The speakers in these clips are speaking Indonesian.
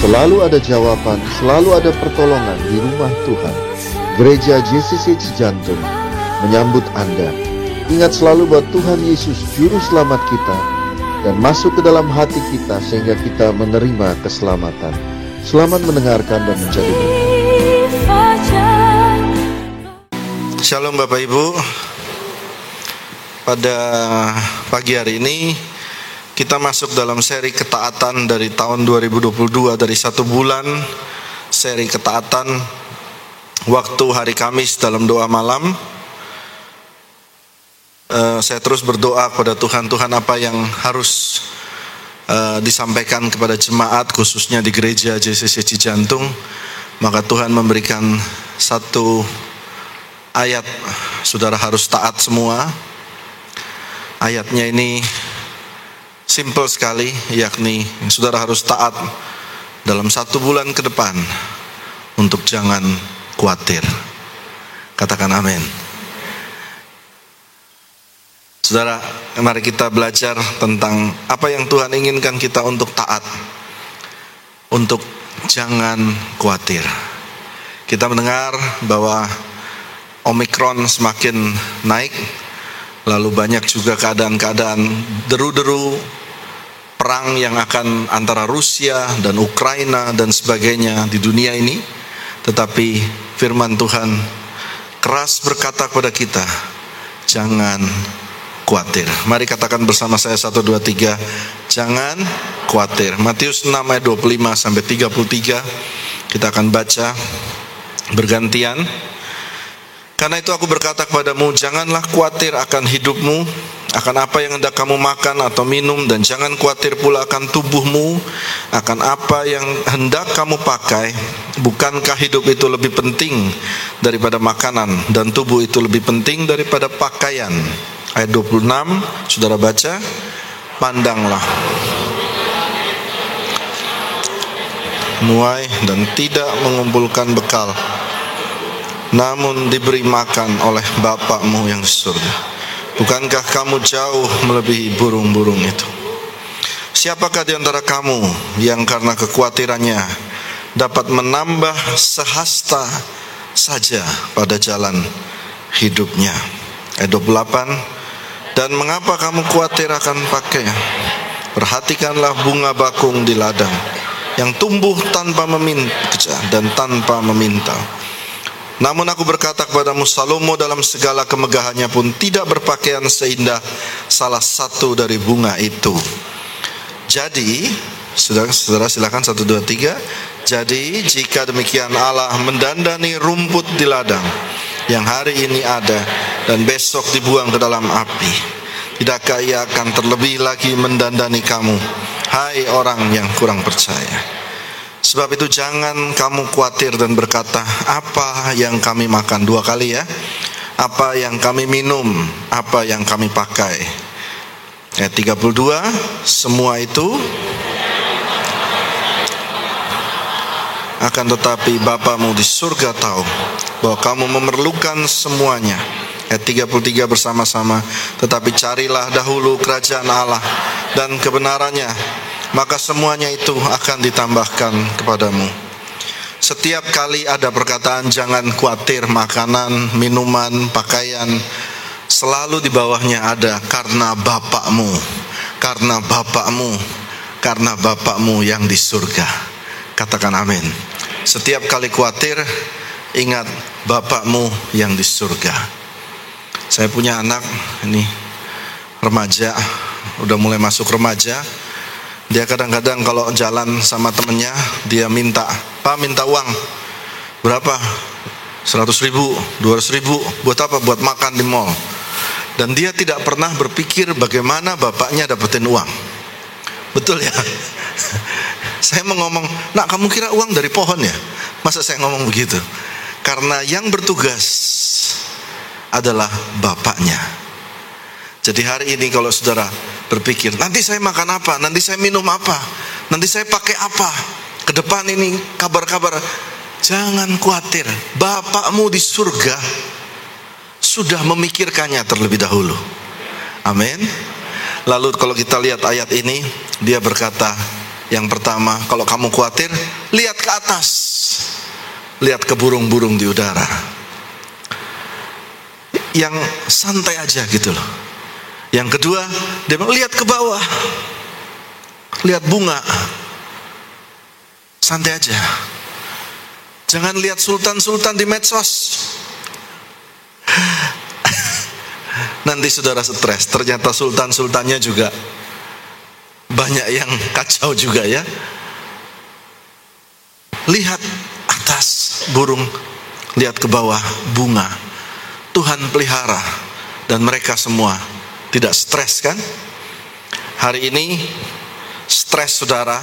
Selalu ada jawaban, selalu ada pertolongan di rumah Tuhan. Gereja JCC Cijantung menyambut Anda. Ingat selalu bahwa Tuhan Yesus juru selamat kita dan masuk ke dalam hati kita sehingga kita menerima keselamatan. Selamat mendengarkan dan menjadi Shalom Bapak Ibu. Pada pagi hari ini kita masuk dalam seri ketaatan dari tahun 2022 dari satu bulan seri ketaatan waktu hari Kamis dalam doa malam. Uh, saya terus berdoa kepada Tuhan, Tuhan apa yang harus uh, disampaikan kepada jemaat khususnya di gereja JCC Cijantung, maka Tuhan memberikan satu ayat, saudara harus taat semua. Ayatnya ini simple sekali, yakni saudara harus taat dalam satu bulan ke depan untuk jangan khawatir. Katakan amin. Saudara, mari kita belajar tentang apa yang Tuhan inginkan kita untuk taat. Untuk jangan khawatir. Kita mendengar bahwa Omikron semakin naik, lalu banyak juga keadaan-keadaan deru-deru perang yang akan antara Rusia dan Ukraina dan sebagainya di dunia ini. Tetapi firman Tuhan keras berkata kepada kita jangan khawatir. Mari katakan bersama saya 1 2 3 jangan khawatir. Matius 6 ayat 25 sampai 33 kita akan baca bergantian. Karena itu aku berkata kepadamu janganlah khawatir akan hidupmu akan apa yang hendak kamu makan atau minum dan jangan khawatir pula akan tubuhmu. Akan apa yang hendak kamu pakai bukankah hidup itu lebih penting daripada makanan dan tubuh itu lebih penting daripada pakaian? Ayat 26 saudara baca pandanglah. Nuai dan tidak mengumpulkan bekal namun diberi makan oleh Bapakmu yang surga Bukankah kamu jauh melebihi burung-burung itu? Siapakah di antara kamu yang karena kekhawatirannya dapat menambah sehasta saja pada jalan hidupnya? Ayat 28 Dan mengapa kamu khawatir akan pakaian? Perhatikanlah bunga bakung di ladang yang tumbuh tanpa meminta dan tanpa meminta namun aku berkata kepadamu Salomo dalam segala kemegahannya pun tidak berpakaian seindah salah satu dari bunga itu. Jadi, saudara, saudara silakan satu dua tiga. Jadi jika demikian Allah mendandani rumput di ladang yang hari ini ada dan besok dibuang ke dalam api, tidakkah ia akan terlebih lagi mendandani kamu, hai orang yang kurang percaya? Sebab itu jangan kamu khawatir dan berkata apa yang kami makan dua kali ya. Apa yang kami minum, apa yang kami pakai. Ayat 32, semua itu akan tetapi Bapamu di surga tahu bahwa kamu memerlukan semuanya. Ayat 33 bersama-sama, tetapi carilah dahulu kerajaan Allah dan kebenarannya maka semuanya itu akan ditambahkan kepadamu. Setiap kali ada perkataan jangan khawatir makanan, minuman, pakaian, selalu di bawahnya ada karena Bapakmu, karena Bapakmu, karena Bapakmu yang di surga. Katakan amin. Setiap kali khawatir, ingat Bapakmu yang di surga. Saya punya anak, ini remaja, udah mulai masuk remaja, dia kadang-kadang kalau jalan sama temennya Dia minta Pak minta uang Berapa? 100 ribu 200 ribu Buat apa? Buat makan di mall Dan dia tidak pernah berpikir Bagaimana bapaknya dapetin uang Betul ya? saya mau ngomong Nak kamu kira uang dari pohon ya? Masa saya ngomong begitu? Karena yang bertugas Adalah bapaknya Jadi hari ini kalau saudara berpikir, nanti saya makan apa, nanti saya minum apa, nanti saya pakai apa, ke depan ini kabar-kabar. Jangan khawatir, Bapakmu di surga sudah memikirkannya terlebih dahulu. Amin. Lalu kalau kita lihat ayat ini, dia berkata, Yang pertama, kalau kamu khawatir, lihat ke atas. Lihat ke burung-burung di udara. Yang santai aja gitu loh. Yang kedua, dia bilang, lihat ke bawah. Lihat bunga. Santai aja. Jangan lihat sultan-sultan di medsos. Nanti saudara stres, ternyata sultan-sultannya juga banyak yang kacau juga ya. Lihat atas burung, lihat ke bawah bunga. Tuhan pelihara dan mereka semua tidak stres kan? Hari ini stres saudara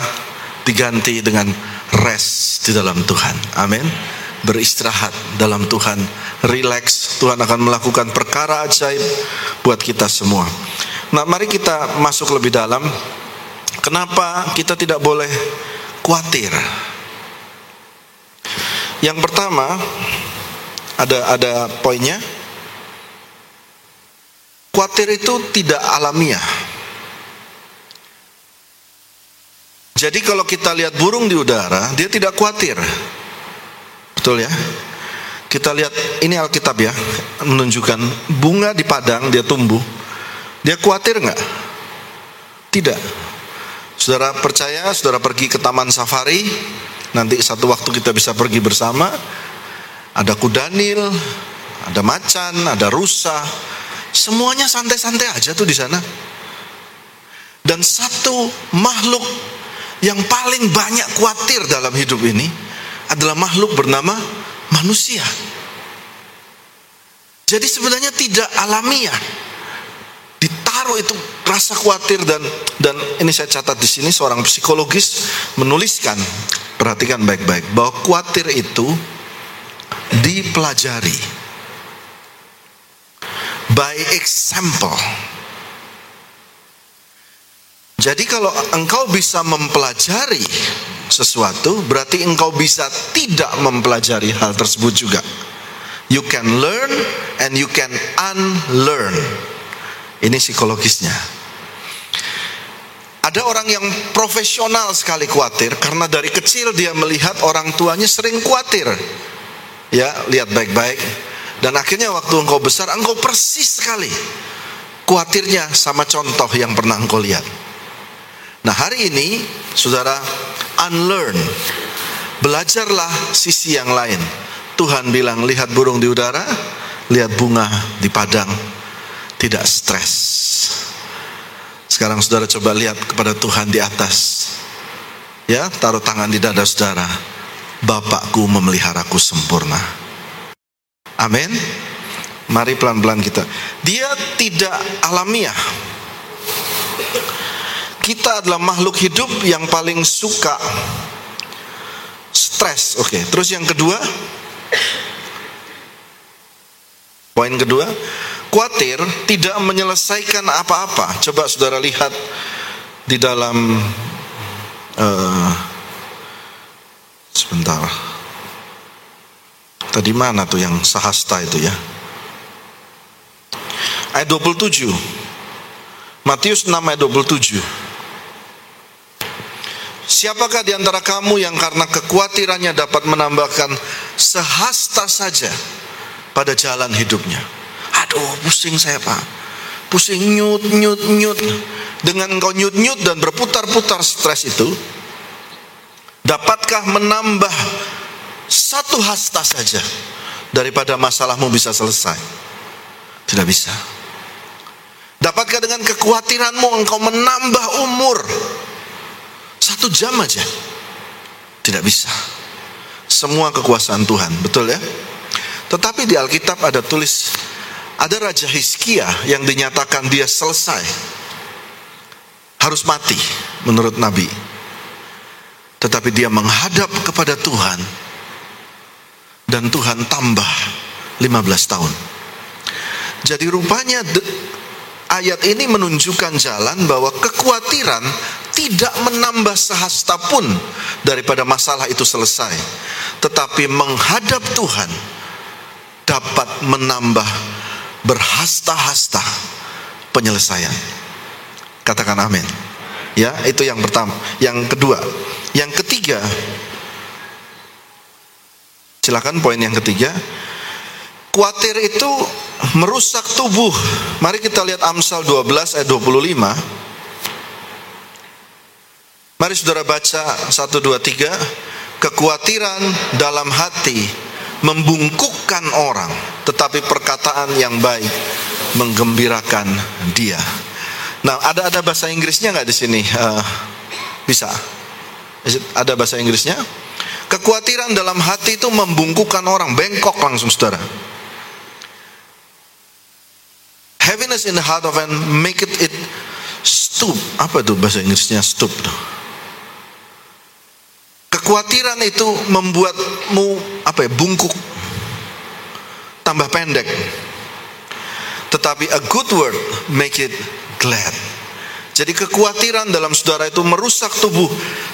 diganti dengan rest di dalam Tuhan. Amin. Beristirahat dalam Tuhan, relax. Tuhan akan melakukan perkara ajaib buat kita semua. Nah, mari kita masuk lebih dalam Kenapa kita tidak boleh khawatir? Yang pertama ada ada poinnya. Khawatir itu tidak alamiah. Jadi kalau kita lihat burung di udara, dia tidak khawatir. Betul ya? Kita lihat ini Alkitab ya, menunjukkan bunga di padang dia tumbuh. Dia khawatir nggak? Tidak. Saudara percaya, saudara pergi ke taman safari, nanti satu waktu kita bisa pergi bersama. Ada kudanil, ada macan, ada rusa, semuanya santai-santai aja tuh di sana. Dan satu makhluk yang paling banyak khawatir dalam hidup ini adalah makhluk bernama manusia. Jadi sebenarnya tidak alamiah ditaruh itu rasa khawatir dan dan ini saya catat di sini seorang psikologis menuliskan perhatikan baik-baik bahwa khawatir itu dipelajari by example. Jadi kalau engkau bisa mempelajari sesuatu berarti engkau bisa tidak mempelajari hal tersebut juga. You can learn and you can unlearn. Ini psikologisnya. Ada orang yang profesional sekali khawatir karena dari kecil dia melihat orang tuanya sering khawatir. Ya, lihat baik-baik. Dan akhirnya waktu engkau besar, engkau persis sekali khawatirnya sama contoh yang pernah engkau lihat. Nah hari ini, saudara, unlearn. Belajarlah sisi yang lain. Tuhan bilang, lihat burung di udara, lihat bunga di padang tidak stres. Sekarang saudara coba lihat kepada Tuhan di atas. Ya, taruh tangan di dada saudara. Bapakku memeliharaku sempurna. Amin. Mari pelan-pelan kita. Dia tidak alamiah. Kita adalah makhluk hidup yang paling suka stres. Oke, terus yang kedua, poin kedua, khawatir tidak menyelesaikan apa-apa. Coba saudara lihat di dalam uh, sebentar. Tadi mana tuh yang sahasta itu ya? Ayat 27. Matius 6 ayat 27. Siapakah di antara kamu yang karena kekhawatirannya dapat menambahkan sehasta saja pada jalan hidupnya? Aduh pusing saya pak Pusing nyut nyut nyut Dengan engkau nyut nyut dan berputar-putar stres itu Dapatkah menambah satu hasta saja Daripada masalahmu bisa selesai Tidak bisa Dapatkah dengan kekhawatiranmu engkau menambah umur Satu jam aja Tidak bisa Semua kekuasaan Tuhan Betul ya Tetapi di Alkitab ada tulis ada Raja Hizkia yang dinyatakan dia selesai. Harus mati menurut Nabi. Tetapi dia menghadap kepada Tuhan. Dan Tuhan tambah 15 tahun. Jadi rupanya ayat ini menunjukkan jalan bahwa kekhawatiran tidak menambah sehasta pun daripada masalah itu selesai. Tetapi menghadap Tuhan dapat menambah berhasta-hasta penyelesaian. Katakan amin. Ya, itu yang pertama. Yang kedua, yang ketiga, silakan poin yang ketiga. Kuatir itu merusak tubuh. Mari kita lihat Amsal 12 ayat 25. Mari saudara baca 1 2 3. Kekhawatiran dalam hati membungkukkan orang, tetapi perkataan yang baik menggembirakan dia. Nah, ada ada bahasa Inggrisnya nggak di sini? Uh, bisa? Ada bahasa Inggrisnya? Kekhawatiran dalam hati itu membungkukkan orang, bengkok langsung saudara. Heaviness in the heart of man make it, it stoop. Apa itu bahasa Inggrisnya stoop? Kekhawatiran itu membuatmu apa ya bungkuk, tambah pendek. Tetapi a good word make it glad. Jadi kekhawatiran dalam saudara itu merusak tubuh.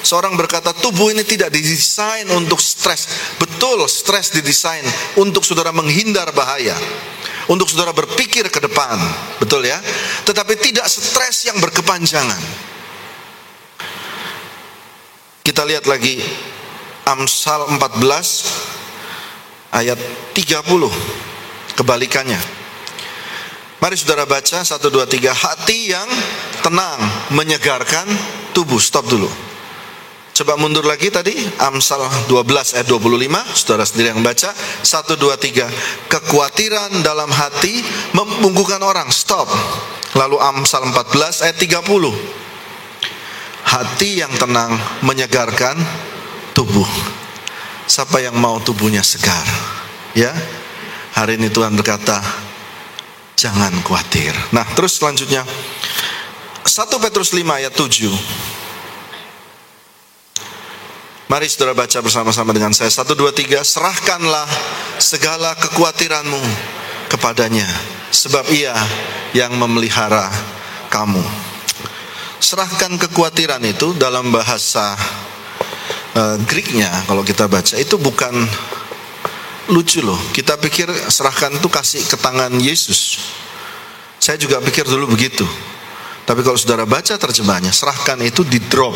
Seorang berkata tubuh ini tidak didesain untuk stres. Betul, stres didesain untuk saudara menghindar bahaya. Untuk saudara berpikir ke depan. Betul ya? Tetapi tidak stres yang berkepanjangan. Kita lihat lagi Amsal 14 ayat 30 kebalikannya. Mari saudara baca 1 2 3 hati yang tenang menyegarkan tubuh. Stop dulu. Coba mundur lagi tadi Amsal 12 ayat 25 Saudara sendiri yang baca 1 2 3 Kekhawatiran dalam hati membungkukan orang Stop Lalu Amsal 14 ayat 30 Hati yang tenang menyegarkan tubuh. Siapa yang mau tubuhnya segar? Ya. Hari ini Tuhan berkata, jangan khawatir. Nah, terus selanjutnya 1 Petrus 5 ayat 7. Mari saudara baca bersama-sama dengan saya. 1, 2, 3. Serahkanlah segala kekhawatiranmu kepadanya. Sebab ia yang memelihara kamu serahkan kekhawatiran itu dalam bahasa uh, Greeknya kalau kita baca itu bukan lucu loh. Kita pikir serahkan itu kasih ke tangan Yesus. Saya juga pikir dulu begitu. Tapi kalau saudara baca terjemahnya, serahkan itu di drop.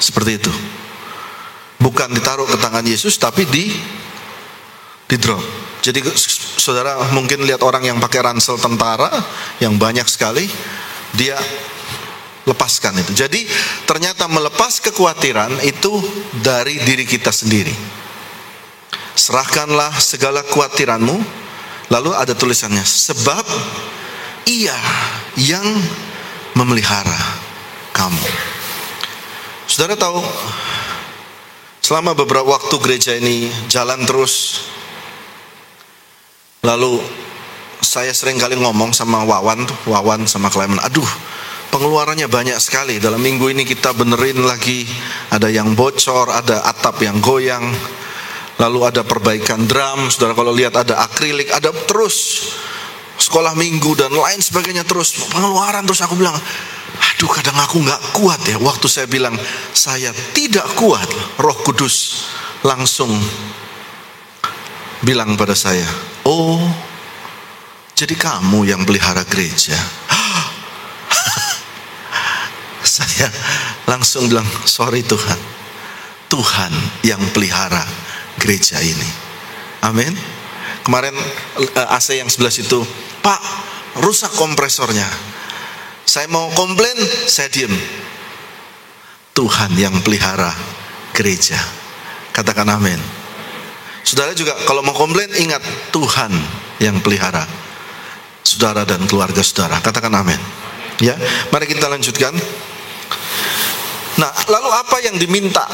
Seperti itu. Bukan ditaruh ke tangan Yesus tapi di di drop. Jadi saudara mungkin lihat orang yang pakai ransel tentara yang banyak sekali, dia lepaskan itu. Jadi ternyata melepas kekhawatiran itu dari diri kita sendiri. Serahkanlah segala kekhawatiranmu. Lalu ada tulisannya, sebab ia yang memelihara kamu. Saudara tahu, selama beberapa waktu gereja ini jalan terus Lalu saya sering kali ngomong sama Wawan Wawan sama Clement, aduh pengeluarannya banyak sekali. Dalam minggu ini kita benerin lagi, ada yang bocor, ada atap yang goyang, lalu ada perbaikan drum, saudara kalau lihat ada akrilik, ada terus sekolah minggu dan lain sebagainya terus pengeluaran. Terus aku bilang aduh kadang aku nggak kuat ya. Waktu saya bilang saya tidak kuat. Roh kudus langsung bilang pada saya Oh, jadi kamu yang pelihara gereja. Saya langsung bilang, sorry Tuhan. Tuhan yang pelihara gereja ini. Amin. Kemarin eh, AC yang sebelah situ, Pak, rusak kompresornya. Saya mau komplain, saya diem. Tuhan yang pelihara gereja. Katakan amin. Saudara juga kalau mau komplain ingat Tuhan yang pelihara saudara dan keluarga saudara. Katakan amin. Ya, mari kita lanjutkan. Nah, lalu apa yang diminta?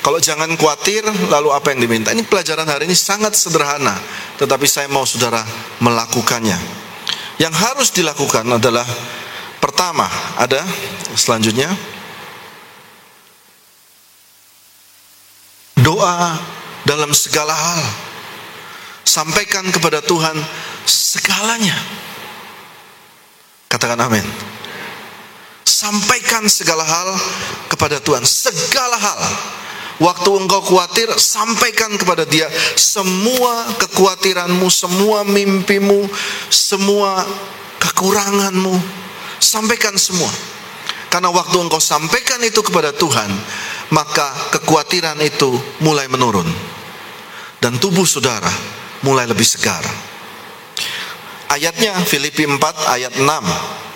Kalau jangan khawatir, lalu apa yang diminta? Ini pelajaran hari ini sangat sederhana, tetapi saya mau saudara melakukannya. Yang harus dilakukan adalah pertama, ada selanjutnya doa dalam segala hal. Sampaikan kepada Tuhan segalanya. Katakan amin. Sampaikan segala hal kepada Tuhan, segala hal. Waktu engkau khawatir, sampaikan kepada Dia semua kekhawatiranmu, semua mimpimu, semua kekuranganmu, sampaikan semua. Karena waktu engkau sampaikan itu kepada Tuhan, maka kekhawatiran itu mulai menurun. Dan tubuh saudara mulai lebih segar. Ayatnya Filipi 4 ayat 6.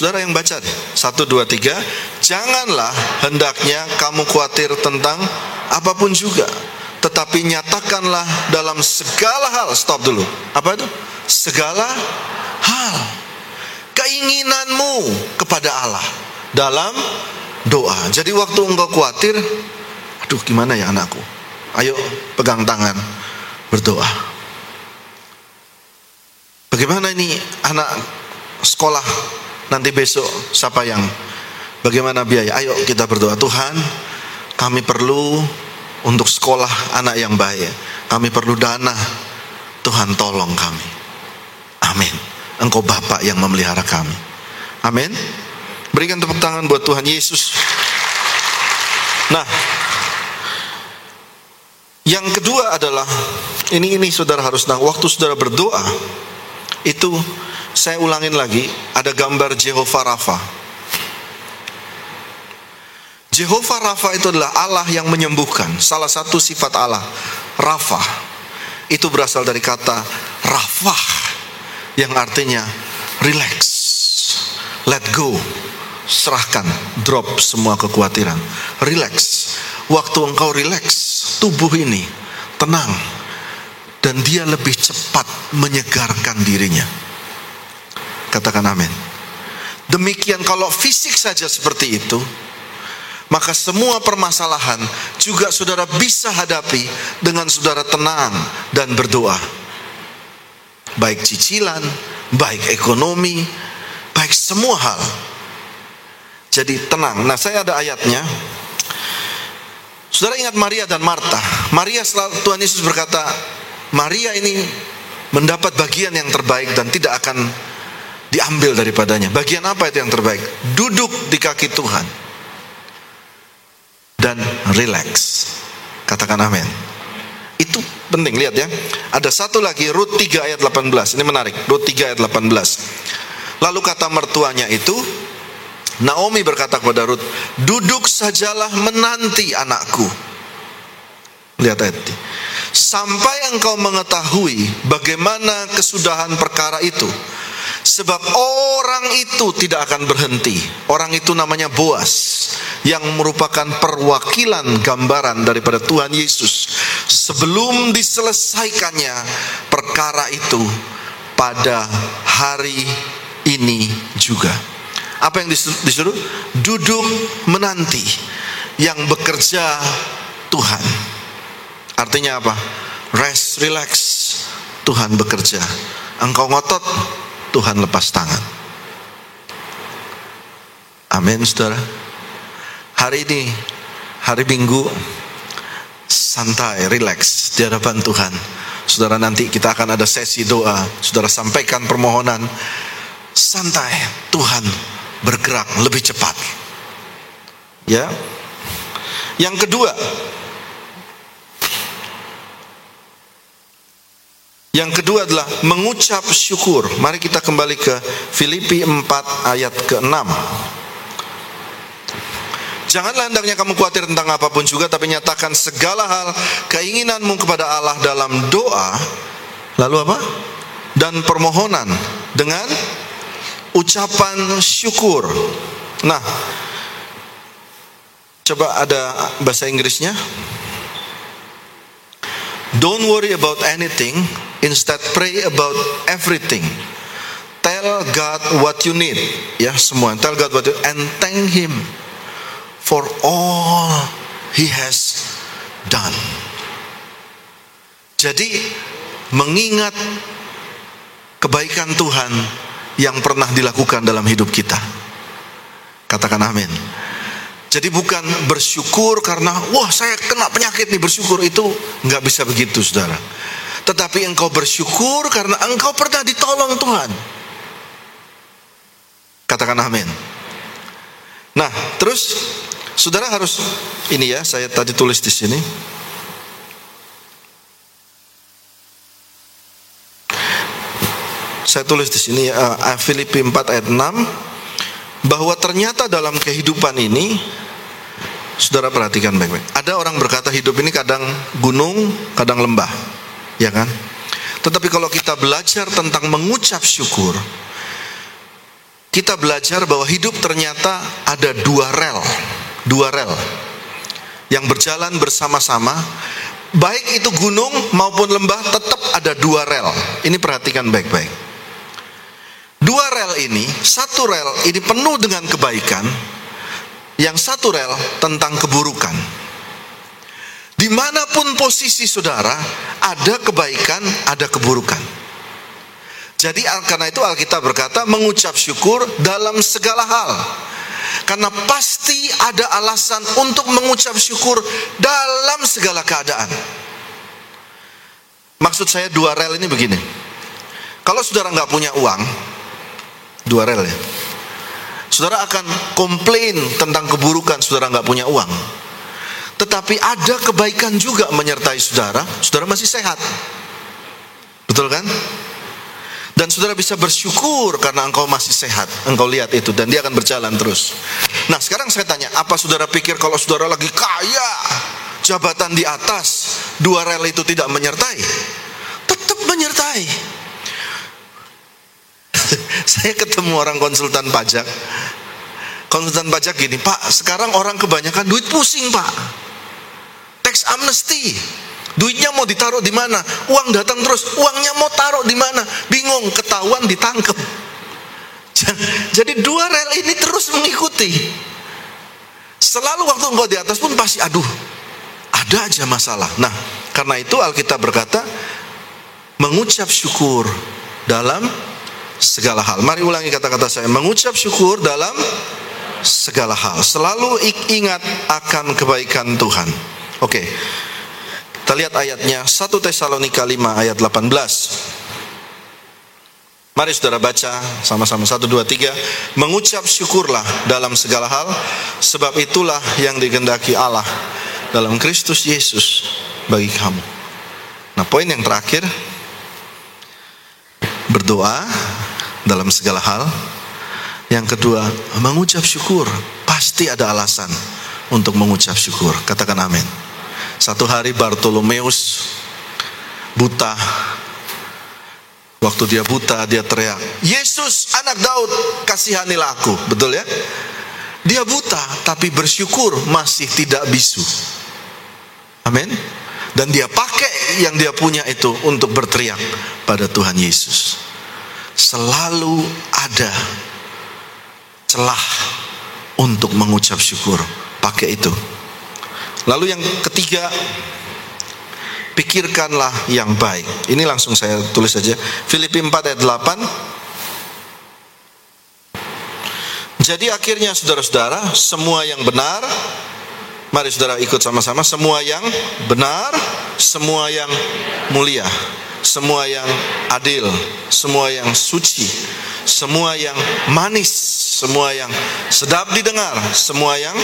Saudara yang baca deh. 1 2 3. Janganlah hendaknya kamu khawatir tentang apa pun juga, tetapi nyatakanlah dalam segala hal. Stop dulu. Apa itu? Segala hal keinginanmu kepada Allah dalam doa. Jadi waktu engkau khawatir, aduh gimana ya anakku? Ayo pegang tangan, berdoa. Bagaimana ini anak sekolah nanti besok siapa yang bagaimana biaya? Ayo kita berdoa Tuhan, kami perlu untuk sekolah anak yang baik. Kami perlu dana. Tuhan tolong kami. Amin. Engkau Bapak yang memelihara kami. Amin. Berikan tepuk tangan buat Tuhan Yesus. Nah, yang kedua adalah ini ini saudara harus tahu waktu saudara berdoa itu saya ulangin lagi ada gambar Jehovah Rafa. Jehovah Rafa itu adalah Allah yang menyembuhkan. Salah satu sifat Allah, Rafa. Itu berasal dari kata Rafah yang artinya relax, let go, serahkan, drop semua kekhawatiran, relax. Waktu engkau relax, tubuh ini tenang dan dia lebih cepat menyegarkan dirinya. Katakan amin. Demikian kalau fisik saja seperti itu, maka semua permasalahan juga saudara bisa hadapi dengan saudara tenang dan berdoa baik cicilan, baik ekonomi, baik semua hal. Jadi tenang. Nah, saya ada ayatnya. Saudara ingat Maria dan Marta. Maria selalu Tuhan Yesus berkata, Maria ini mendapat bagian yang terbaik dan tidak akan diambil daripadanya. Bagian apa itu yang terbaik? Duduk di kaki Tuhan dan relax. Katakan amin. Itu penting lihat ya. Ada satu lagi Rut 3 ayat 18. Ini menarik. Rut 3 ayat 18. Lalu kata mertuanya itu Naomi berkata kepada Rut, "Duduk sajalah menanti anakku." Lihat ayat ini. Sampai engkau mengetahui bagaimana kesudahan perkara itu. Sebab orang itu tidak akan berhenti. Orang itu namanya Boas yang merupakan perwakilan gambaran daripada Tuhan Yesus sebelum diselesaikannya perkara itu pada hari ini juga. Apa yang disuruh? Duduk menanti yang bekerja Tuhan. Artinya apa? Rest, relax. Tuhan bekerja. Engkau ngotot, Tuhan lepas tangan. Amin, saudara. Hari ini, hari Minggu, santai, relax di hadapan Tuhan. Saudara nanti kita akan ada sesi doa. Saudara sampaikan permohonan. Santai, Tuhan bergerak lebih cepat. Ya. Yang kedua, Yang kedua adalah mengucap syukur. Mari kita kembali ke Filipi 4 ayat ke-6. Janganlah hendaknya kamu khawatir tentang apa pun juga Tapi nyatakan segala hal Keinginanmu kepada Allah dalam doa Lalu apa? Dan permohonan Dengan ucapan syukur Nah Coba ada bahasa Inggrisnya Don't worry about anything Instead pray about everything Tell God what you need Ya semua Tell God what you And thank Him for all he has done. Jadi mengingat kebaikan Tuhan yang pernah dilakukan dalam hidup kita. Katakan amin. Jadi bukan bersyukur karena wah saya kena penyakit nih bersyukur itu nggak bisa begitu saudara. Tetapi engkau bersyukur karena engkau pernah ditolong Tuhan. Katakan amin. Nah, terus Saudara harus ini ya, saya tadi tulis di sini. saya tulis di sini uh, Filipi 4 ayat 6 bahwa ternyata dalam kehidupan ini Saudara perhatikan baik-baik. Ada orang berkata hidup ini kadang gunung, kadang lembah. Ya kan? Tetapi kalau kita belajar tentang mengucap syukur, kita belajar bahwa hidup ternyata ada dua rel, dua rel yang berjalan bersama-sama. Baik itu gunung maupun lembah tetap ada dua rel. Ini perhatikan baik-baik. Dua rel ini, satu rel ini penuh dengan kebaikan, yang satu rel tentang keburukan. Di mana pun posisi saudara, ada kebaikan, ada keburukan. Jadi karena itu Alkitab berkata mengucap syukur dalam segala hal. Karena pasti ada alasan untuk mengucap syukur dalam segala keadaan. Maksud saya dua rel ini begini. Kalau saudara nggak punya uang, dua rel ya Saudara akan komplain tentang keburukan saudara nggak punya uang. Tetapi ada kebaikan juga menyertai saudara, saudara masih sehat. Betul kan? Dan saudara bisa bersyukur karena engkau masih sehat. Engkau lihat itu dan dia akan berjalan terus. Nah sekarang saya tanya, apa saudara pikir kalau saudara lagi kaya, jabatan di atas, dua rel itu tidak menyertai? Tetap menyertai. saya ketemu orang konsultan pajak. Konsultan pajak gini, Pak, sekarang orang kebanyakan duit pusing, Pak. Tax amnesty. Duitnya mau ditaruh di mana? Uang datang terus, uangnya mau taruh di mana? Bingung, ketahuan ditangkap. Jadi dua rel ini terus mengikuti. Selalu waktu engkau di atas pun pasti aduh, ada aja masalah. Nah, karena itu Alkitab berkata mengucap syukur dalam segala hal. Mari ulangi kata-kata saya. Mengucap syukur dalam segala hal. Selalu ingat akan kebaikan Tuhan. Oke. Kita lihat ayatnya 1 Tesalonika 5 ayat 18. Mari saudara baca sama-sama 1 2 3. Mengucap syukurlah dalam segala hal sebab itulah yang digendaki Allah dalam Kristus Yesus bagi kamu. Nah, poin yang terakhir berdoa dalam segala hal. Yang kedua, mengucap syukur. Pasti ada alasan untuk mengucap syukur. Katakan amin. Satu hari Bartolomeus buta. Waktu dia buta, dia teriak, "Yesus, anak Daud, kasihanilah aku." Betul ya? Dia buta tapi bersyukur masih tidak bisu. Amin. Dan dia pakai yang dia punya itu untuk berteriak pada Tuhan Yesus selalu ada celah untuk mengucap syukur. Pakai itu. Lalu yang ketiga, pikirkanlah yang baik. Ini langsung saya tulis saja. Filipi 4 ayat 8. Jadi akhirnya saudara-saudara, semua yang benar, mari saudara ikut sama-sama, semua yang benar, semua yang mulia, semua yang adil, semua yang suci, semua yang manis, semua yang sedap didengar, semua yang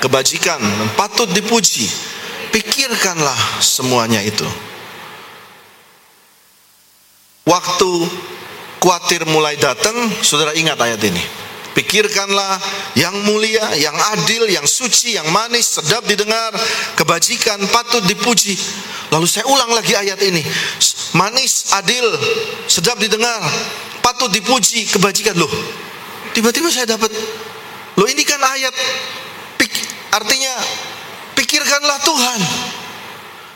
kebajikan patut dipuji. Pikirkanlah semuanya itu. Waktu khawatir mulai datang, saudara ingat ayat ini. Pikirkanlah yang mulia, yang adil, yang suci, yang manis, sedap didengar, kebajikan, patut dipuji. Lalu saya ulang lagi ayat ini. Manis, adil, sedap didengar, patut dipuji, kebajikan. Loh, tiba-tiba saya dapat. Loh ini kan ayat, artinya pikirkanlah Tuhan.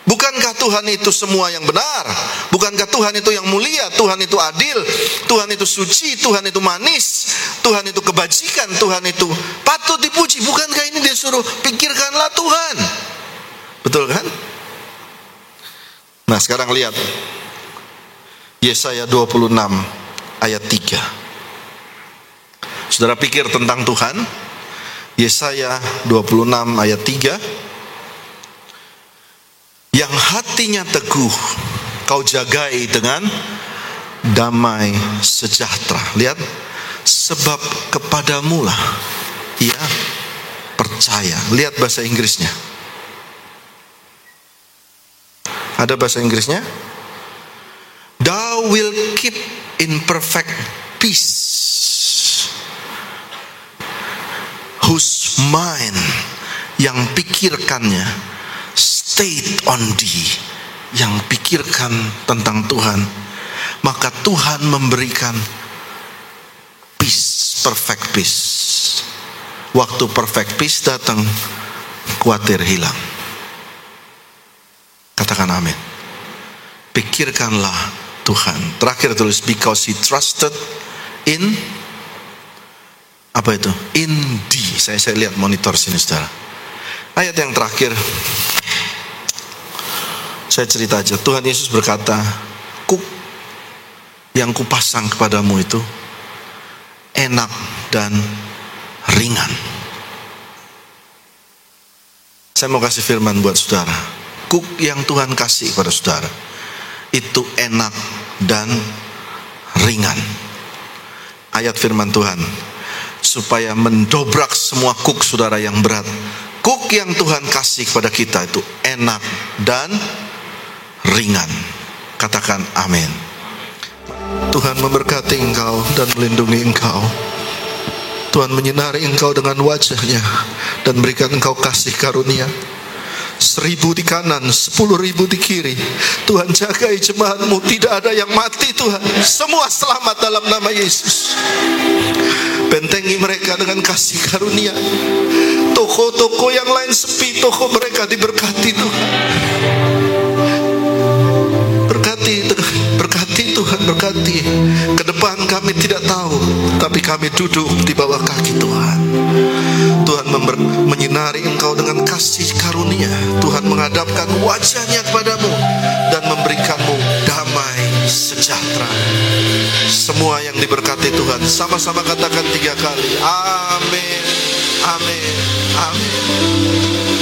Bukankah Tuhan itu semua yang benar? Bukankah Tuhan itu yang mulia? Tuhan itu adil, Tuhan itu suci, Tuhan itu manis, Tuhan itu kebajikan, Tuhan itu patut dipuji. Bukankah ini dia suruh pikirkanlah Tuhan? Betul kan? Nah, sekarang lihat Yesaya 26 ayat 3. Saudara pikir tentang Tuhan? Yesaya 26 ayat 3 yang hatinya teguh kau jagai dengan damai sejahtera. Lihat, sebab kepadamu lah ia percaya. Lihat bahasa Inggrisnya. Ada bahasa Inggrisnya? Thou will keep in perfect peace whose mind yang pikirkannya stayed on thee yang pikirkan tentang Tuhan. Maka Tuhan memberikan peace perfect peace. Waktu perfect peace datang khawatir hilang. Katakan amin. Pikirkanlah Tuhan. Terakhir tulis because he trusted in apa itu? Indi. Saya saya lihat monitor sini saudara. Ayat yang terakhir. Saya cerita aja. Tuhan Yesus berkata, kuk yang kupasang kepadamu itu enak dan ringan. Saya mau kasih firman buat saudara. Kuk yang Tuhan kasih kepada saudara itu enak dan ringan. Ayat firman Tuhan, supaya mendobrak semua kuk saudara yang berat. Kuk yang Tuhan kasih kepada kita itu enak dan ringan. Katakan amin. Tuhan memberkati engkau dan melindungi engkau. Tuhan menyinari engkau dengan wajahnya dan berikan engkau kasih karunia seribu di kanan, sepuluh ribu di kiri. Tuhan jagai jemaatmu, tidak ada yang mati Tuhan. Semua selamat dalam nama Yesus. Bentengi mereka dengan kasih karunia. Toko-toko yang lain sepi, toko mereka diberkati Tuhan. Berkati, berkati Tuhan, berkati. Ke depan kami tidak tahu, tapi kami duduk di bawah kaki Tuhan. Tuhan menyinari engkau dengan kasih karunia. Tuhan menghadapkan wajahnya kepadamu sejahtera. Semua yang diberkati Tuhan, sama-sama katakan tiga kali. Amin. Amin. Amin.